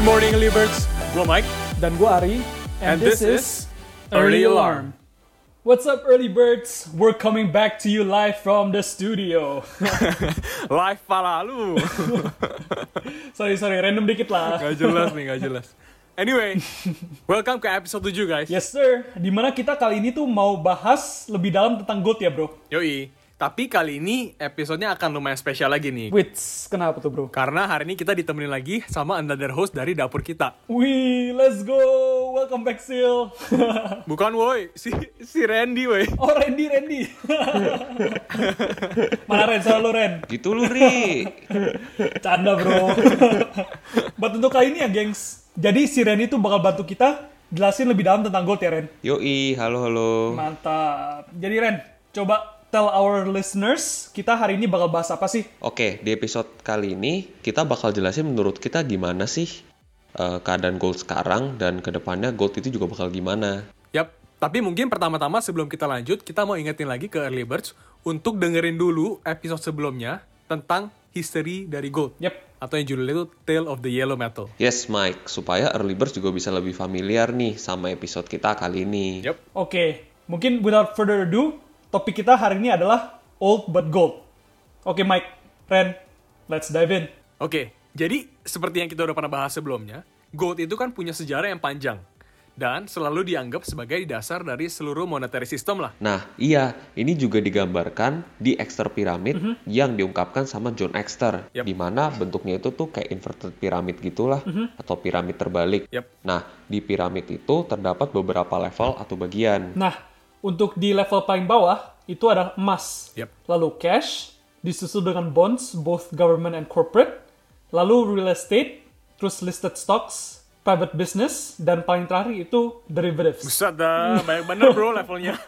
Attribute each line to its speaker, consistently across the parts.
Speaker 1: Good morning, Libers. Gue Mike.
Speaker 2: Dan gue Ari.
Speaker 1: And this is Early Alarm.
Speaker 2: What's up, early birds? We're coming back to you live from the studio.
Speaker 1: Live pala lu.
Speaker 2: sorry, sorry, random dikit lah.
Speaker 1: gak jelas nih, gak jelas. Anyway, welcome ke episode 7 guys.
Speaker 2: Yes, sir. Di mana kita kali ini tuh mau bahas lebih dalam tentang gold ya, bro.
Speaker 1: Yoi. Tapi kali ini episodenya akan lumayan spesial lagi nih.
Speaker 2: Wits, kenapa tuh, bro?
Speaker 1: Karena hari ini kita ditemenin lagi sama another host dari dapur kita.
Speaker 2: Wih, let's go. Welcome back, Sil.
Speaker 1: Bukan woi, si si Randy woi.
Speaker 2: oh, Randy, Randy. Mana Ren? Salah lu, Ren.
Speaker 3: Gitu lu, Ri.
Speaker 2: Canda, bro. Buat untuk kali ini ya, gengs. Jadi si Randy tuh bakal bantu kita jelasin lebih dalam tentang gold ya, Ren.
Speaker 3: Yoi, halo halo.
Speaker 2: Mantap. Jadi Ren, coba tell our listeners, kita hari ini bakal bahas apa sih?
Speaker 3: Oke, di episode kali ini kita bakal jelasin menurut kita gimana sih eh, keadaan gold sekarang dan ke depannya gold itu juga bakal gimana.
Speaker 1: Yap, tapi mungkin pertama-tama sebelum kita lanjut, kita mau ingetin lagi ke Early Birds untuk dengerin dulu episode sebelumnya tentang history dari gold.
Speaker 2: Yep.
Speaker 1: Atau yang judulnya itu Tale of the Yellow Metal.
Speaker 3: Yes, Mike, supaya early birds juga bisa lebih familiar nih sama episode kita kali ini.
Speaker 1: Yap.
Speaker 2: Oke, mungkin without further ado, topik kita hari ini adalah old but gold. Oke, Mike, Ren, let's dive in.
Speaker 1: Oke, jadi seperti yang kita udah pernah bahas sebelumnya, gold itu kan punya sejarah yang panjang dan selalu dianggap sebagai dasar dari seluruh monetary system lah.
Speaker 3: Nah, iya, ini juga digambarkan di Exeter Pyramid yang diungkapkan sama John Exeter,
Speaker 1: Yap.
Speaker 3: di mana bentuknya itu tuh kayak inverted pyramid gitulah, atau piramid terbalik.
Speaker 1: Yap.
Speaker 3: Nah, di piramid itu terdapat beberapa level atau bagian.
Speaker 2: Nah, untuk di level paling bawah, itu ada emas.
Speaker 1: Yap.
Speaker 2: Lalu cash, disusul dengan bonds, both government and corporate. Lalu real estate, terus listed stocks, private business, dan paling terakhir itu derivatives.
Speaker 1: Buset dah, banyak bener bro levelnya.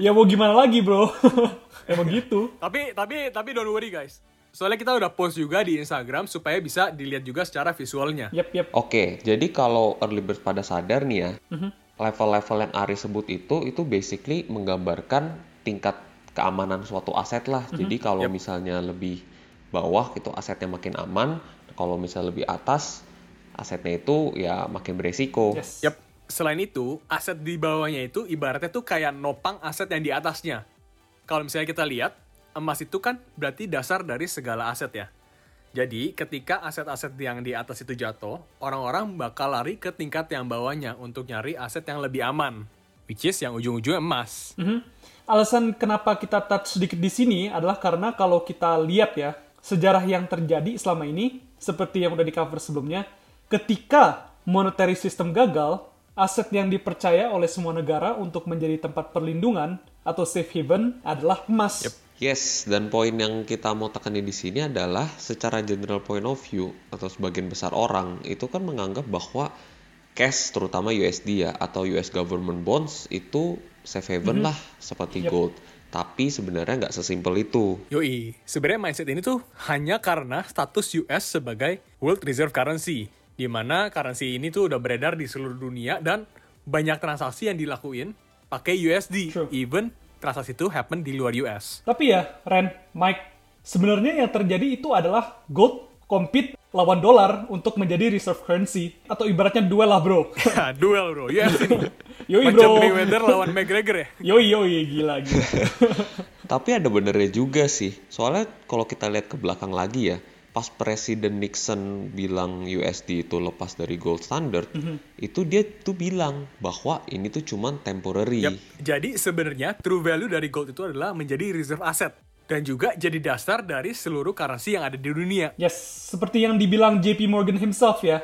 Speaker 2: Ya mau gimana lagi, bro? Emang gitu.
Speaker 1: tapi tapi tapi don't worry guys. Soalnya kita udah post juga di Instagram supaya bisa dilihat juga secara visualnya.
Speaker 2: Yep, yep.
Speaker 3: Oke, jadi kalau early birds pada sadar nih ya, level-level yang Ari sebut itu itu basically menggambarkan tingkat keamanan suatu aset lah. Jadi kalau
Speaker 1: Yep.
Speaker 3: misalnya lebih bawah itu asetnya makin aman, kalau misalnya lebih atas asetnya itu ya makin beresiko.
Speaker 2: Yes.
Speaker 1: Yap. Selain itu, aset di bawahnya itu ibaratnya tuh kayak nopang aset yang di atasnya. Kalau misalnya kita lihat, emas itu kan berarti dasar dari segala aset ya. Jadi, ketika aset-aset yang di atas itu jatuh, orang-orang bakal lari ke tingkat yang bawahnya untuk nyari aset yang lebih aman. Which is yang ujung-ujungnya emas.
Speaker 2: Mhm. Alasan kenapa kita touch sedikit di sini adalah karena kalau kita lihat ya, sejarah yang terjadi selama ini, seperti yang udah di cover sebelumnya, ketika monetary system gagal, aset yang dipercaya oleh semua negara untuk menjadi tempat perlindungan atau safe haven adalah emas.
Speaker 1: Yep.
Speaker 3: Yes, dan poin yang kita mau tekani di sini adalah secara general point of view atau sebagian besar orang itu kan menganggap bahwa cash terutama USD ya atau US government bonds itu safe haven lah seperti
Speaker 2: Yep.
Speaker 3: gold. Tapi sebenarnya nggak sesimpel itu.
Speaker 1: Yoi, sebenarnya mindset ini tuh hanya karena status US sebagai World Reserve Currency, di mana currency ini tuh udah beredar di seluruh dunia dan banyak transaksi yang dilakuin pakai USD,
Speaker 2: True.
Speaker 1: even transaksi itu happen di luar US.
Speaker 2: Tapi ya, Ren, Mike, sebenarnya yang terjadi itu adalah gold compete lawan dolar untuk menjadi reserve currency atau ibaratnya duel lah, bro.
Speaker 1: Duel bro, UFC nih.
Speaker 2: Yoi,
Speaker 1: Macam
Speaker 2: bro.
Speaker 1: Mayweather lawan McGregor ya.
Speaker 2: Yoi, yoi, gila, gila.
Speaker 3: Tapi ada benernya juga sih. Soalnya kalau kita lihat ke belakang lagi ya, pas Presiden Nixon bilang USD itu lepas dari gold standard, itu dia tuh bilang bahwa ini tuh cuman temporary.
Speaker 1: Yap. Jadi sebenarnya true value dari gold itu adalah menjadi reserve asset dan juga jadi dasar dari seluruh currency yang ada di dunia.
Speaker 2: Yes, seperti yang dibilang JP Morgan himself ya,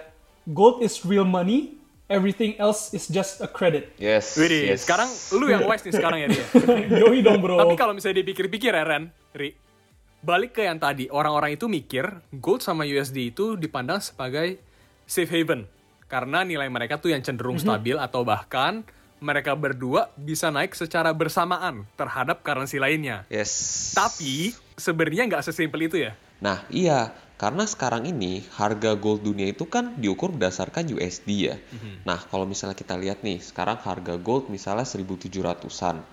Speaker 2: gold is real money, everything else is just a credit.
Speaker 3: Yes.
Speaker 1: Widih,
Speaker 3: yes.
Speaker 1: sekarang lu yang wise nih sekarang ya dia.
Speaker 2: Yoi dong, bro.
Speaker 1: Tapi kalau misalnya dipikir-pikir ya Ren, Ri, balik ke yang tadi, orang-orang itu mikir gold sama USD itu dipandang sebagai safe haven. Karena nilai mereka tuh yang cenderung stabil atau bahkan mereka berdua bisa naik secara bersamaan terhadap currency lainnya.
Speaker 3: Yes.
Speaker 1: Tapi sebenarnya nggak sesimpel itu ya.
Speaker 3: Nah, iya, karena sekarang ini harga gold dunia itu kan diukur berdasarkan USD ya. Nah, kalau misalnya kita lihat nih, sekarang harga gold misalnya 1700-an.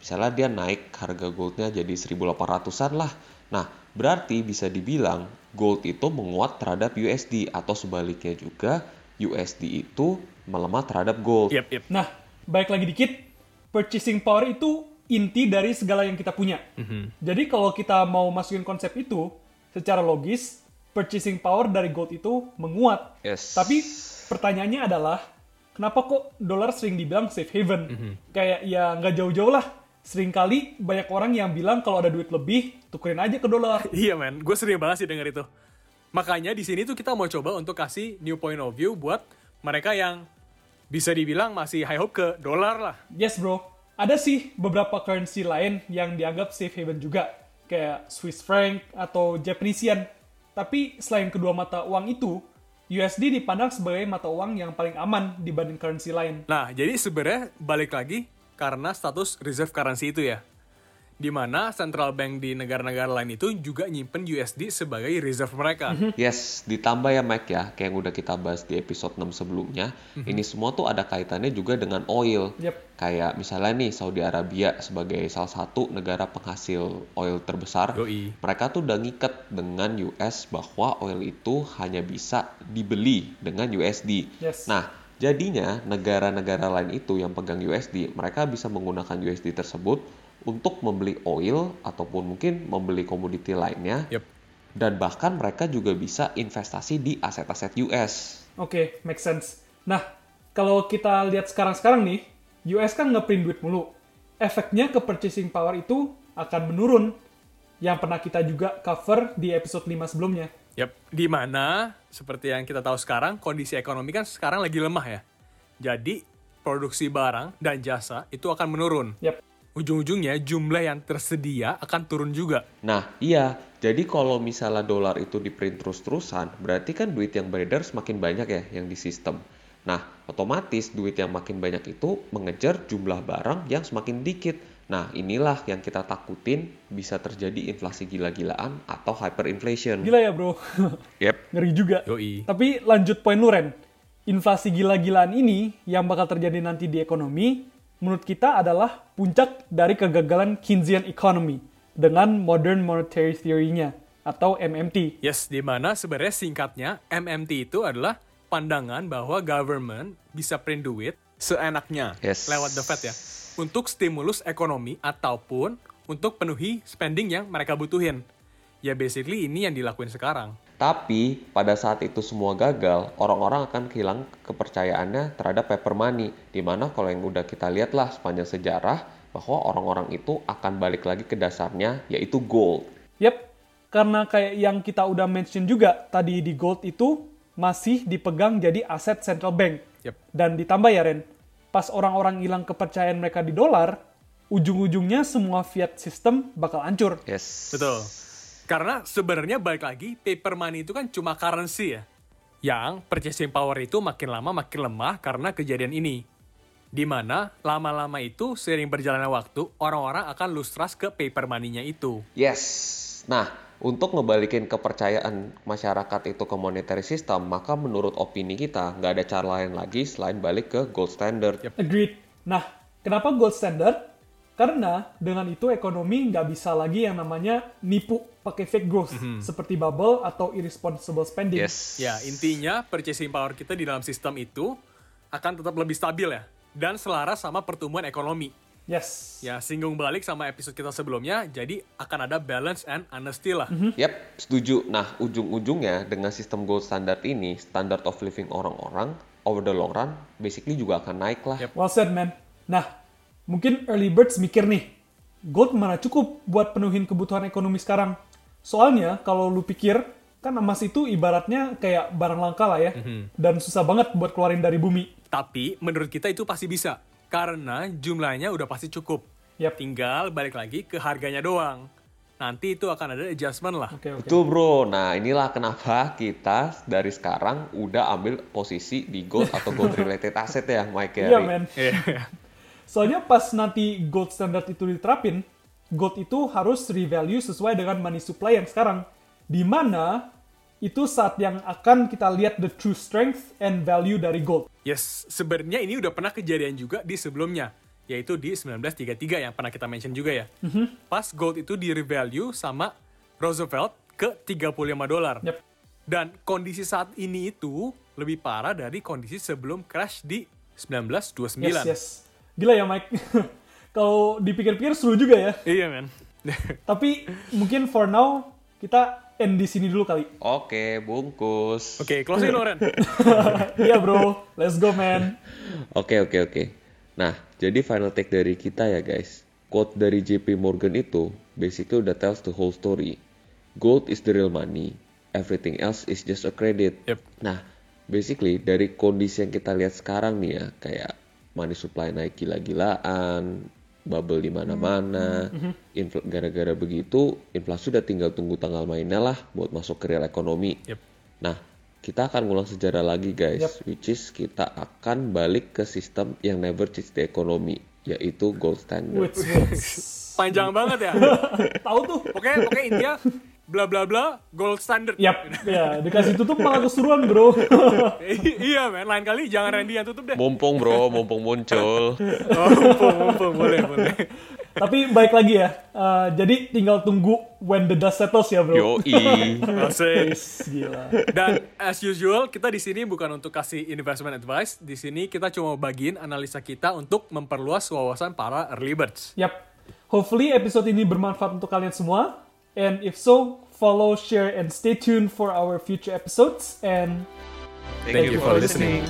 Speaker 3: Misalnya dia naik harga goldnya jadi 1800-an lah. Nah, berarti bisa dibilang gold itu menguat terhadap USD atau sebaliknya juga USD itu melemah terhadap gold.
Speaker 1: Yep, yep.
Speaker 2: Nah, baik lagi dikit, purchasing power itu inti dari segala yang kita punya. Jadi kalau kita mau masukin konsep itu, secara logis, purchasing power dari gold itu menguat.
Speaker 3: Yes.
Speaker 2: Tapi pertanyaannya adalah, kenapa kok dolar sering dibilang safe haven? Kayak ya nggak jauh-jauh lah. Seringkali banyak orang yang bilang kalau ada duit lebih, tukerin aja ke dolar.
Speaker 1: Iya men, gue sering banget sih denger itu. Makanya di sini tuh kita mau coba untuk kasih new point of view buat mereka yang bisa dibilang masih high hope ke dolar lah.
Speaker 2: Yes bro, ada sih beberapa currency lain yang dianggap safe haven juga, kayak Swiss franc atau Japanese yen. Tapi selain kedua mata uang itu, USD dipandang sebagai mata uang yang paling aman dibanding currency lain.
Speaker 1: Nah, jadi sebenarnya balik lagi karena status reserve currency itu ya. Di mana central bank di negara-negara lain itu juga nyimpen USD sebagai reserve mereka.
Speaker 3: Yes, ditambah ya Mike ya, kayak yang udah kita bahas di episode 6 sebelumnya, ini semua tuh ada kaitannya juga dengan oil.
Speaker 2: Yep.
Speaker 3: Kayak misalnya nih Saudi Arabia sebagai salah satu negara penghasil oil terbesar,
Speaker 1: Yoi.
Speaker 3: mereka tuh udah ngikat dengan US bahwa oil itu hanya bisa dibeli dengan USD.
Speaker 2: Yes.
Speaker 3: Nah, jadinya negara-negara lain itu yang pegang USD, mereka bisa menggunakan USD tersebut untuk membeli oil ataupun mungkin membeli komoditi lainnya
Speaker 1: Yep.
Speaker 3: dan bahkan mereka juga bisa investasi di aset-aset US.
Speaker 2: Oke, make sense. Nah, kalau kita lihat sekarang-sekarang nih, US kan ngeprint duit mulu. Efeknya ke purchasing power itu akan menurun. Yang pernah kita juga cover di episode 5 sebelumnya.
Speaker 1: Yap, di mana seperti yang kita tahu sekarang kondisi ekonomi kan sekarang lagi lemah ya. Jadi produksi barang dan jasa itu akan menurun.
Speaker 2: Yap.
Speaker 1: Ujung-ujungnya jumlah yang tersedia akan turun juga.
Speaker 3: Nah, iya. Jadi kalau misalnya dolar itu di print terus-terusan, berarti kan duit yang beredar semakin banyak ya yang di sistem. Nah, otomatis duit yang makin banyak itu mengejar jumlah barang yang semakin dikit. Nah, inilah yang kita takutin bisa terjadi inflasi gila-gilaan atau hyperinflation.
Speaker 2: Gila ya bro,
Speaker 3: Yep.
Speaker 2: ngeri juga.
Speaker 1: Yoi.
Speaker 2: Tapi lanjut poin lu Ren. Inflasi gila-gilaan ini yang bakal terjadi nanti di ekonomi, menurut kita adalah puncak dari kegagalan Keynesian economy dengan modern monetary theory-nya atau MMT.
Speaker 1: Yes, di mana sebenarnya singkatnya MMT itu adalah pandangan bahwa government bisa print duit seenaknya
Speaker 3: Yes.
Speaker 1: lewat the Fed ya untuk stimulus ekonomi ataupun untuk penuhi spending yang mereka butuhin. Ya basically ini yang dilakuin sekarang.
Speaker 3: Tapi pada saat itu semua gagal, orang-orang akan kehilangan kepercayaannya terhadap paper money. Di mana kalau yang udah kita lihat lah sepanjang sejarah, bahwa orang-orang itu akan balik lagi ke dasarnya, yaitu gold.
Speaker 2: Yap, karena kayak yang kita udah mention juga tadi di gold itu masih dipegang jadi aset central bank.
Speaker 1: Yep.
Speaker 2: Dan ditambah ya Ren, pas orang-orang hilang kepercayaan mereka di dolar, ujung-ujungnya semua fiat system bakal hancur.
Speaker 3: Yes.
Speaker 1: Betul. Karena sebenarnya balik lagi paper money itu kan cuma currency ya. Yang purchasing power itu makin lama makin lemah karena kejadian ini. Di mana lama-lama itu sering berjalannya waktu, orang-orang akan lose trust ke paper money-nya itu.
Speaker 3: Yes. Nah, untuk ngebalikin kepercayaan masyarakat itu ke monetary system, maka menurut opini kita, nggak ada cara lain lagi selain balik ke gold standard.
Speaker 1: Yep.
Speaker 2: Agreed. Nah, kenapa gold standard? Karena dengan itu ekonomi nggak bisa lagi yang namanya nipu pakai fake growth seperti bubble atau irresponsible spending.
Speaker 3: Yes.
Speaker 1: Ya, intinya purchasing power kita di dalam sistem itu akan tetap lebih stabil ya. Dan selaras sama pertumbuhan ekonomi.
Speaker 2: Yes.
Speaker 1: Ya, singgung balik sama episode kita sebelumnya, jadi akan ada balance and honesty lah.
Speaker 3: Yap, setuju. Nah, ujung-ujungnya dengan sistem gold standard ini, standard of living orang-orang over the long run basically juga akan naik lah.
Speaker 1: Yep.
Speaker 2: Well said, man. Nah, mungkin early birds mikir nih, gold mana cukup buat penuhin kebutuhan ekonomi sekarang. Soalnya kalau lu pikir, kan emas itu ibaratnya kayak barang langka lah ya, dan susah banget buat keluarin dari bumi.
Speaker 1: Tapi menurut kita itu pasti bisa. Karena jumlahnya udah pasti cukup.
Speaker 2: Yap.
Speaker 1: Tinggal balik lagi ke harganya doang. Nanti itu akan ada adjustment lah.
Speaker 2: Oke, oke.
Speaker 3: Betul bro, nah inilah kenapa kita dari sekarang udah ambil posisi di gold atau gold related asset ya Mike ya.
Speaker 2: Iya, man.
Speaker 1: Iya.
Speaker 2: Soalnya pas nanti gold standard itu diterapin, gold itu harus revalue sesuai dengan money supply yang sekarang. Di mana itu saat yang akan kita lihat the true strength and value dari gold.
Speaker 1: Yes, sebenarnya ini udah pernah kejadian juga di sebelumnya, yaitu di 1933 yang pernah kita mention juga ya. Pas gold itu di revalue sama Roosevelt ke 35 dolar.
Speaker 2: Yep.
Speaker 1: Dan kondisi saat ini itu lebih parah dari kondisi sebelum crash di 1929.
Speaker 2: Yes, yes. Gila ya Mike. Kalau dipikir-pikir seru juga ya.
Speaker 1: Iya, men.
Speaker 2: Tapi mungkin for now kita end di sini dulu kali.
Speaker 3: Oke, bungkus.
Speaker 1: Oke, closing dong, Ren.
Speaker 2: Iya bro, let's go man.
Speaker 3: Oke, oke, oke. Nah, jadi final take dari kita ya guys. Quote dari JP Morgan itu basically udah tells the whole story. Gold is the real money. Everything else is just a credit.
Speaker 1: Yep.
Speaker 3: Nah, basically dari kondisi yang kita lihat sekarang nih ya, kayak money supply naik gila-gilaan, bubble di mana-mana, infl- gara-gara begitu, inflasi udah tinggal tunggu tanggal mainnya lah buat masuk ke real ekonomi.
Speaker 1: Yep.
Speaker 3: Nah, kita akan ngulang sejarah lagi guys,
Speaker 2: Yep.
Speaker 3: which is kita akan balik ke sistem yang never change the economy, yaitu gold standard.
Speaker 1: Panjang banget ya.
Speaker 2: Tahu tuh.
Speaker 1: Oke, oke India bla bla bla gold standard.
Speaker 2: Yap, ya dikasih tutup malah keseruan bro.
Speaker 1: Iya, men. Lain kali jangan Randy yang tutup deh.
Speaker 3: Mumpung bro, mumpung muncul.
Speaker 1: Oh, mumpung, mumpung. Boleh, boleh.
Speaker 2: Tapi baik lagi ya. eh, jadi tinggal tunggu when the dust settles ya bro. Yes, gila.
Speaker 1: Dan as usual, kita di sini bukan untuk kasih investment advice. Di sini kita cuma bagiin analisa kita untuk memperluas wawasan para early birds.
Speaker 2: Yap. Hopefully episode ini bermanfaat untuk kalian semua. And if so, follow, share, and stay tuned for our future episodes. And
Speaker 3: Thank
Speaker 1: you for listening.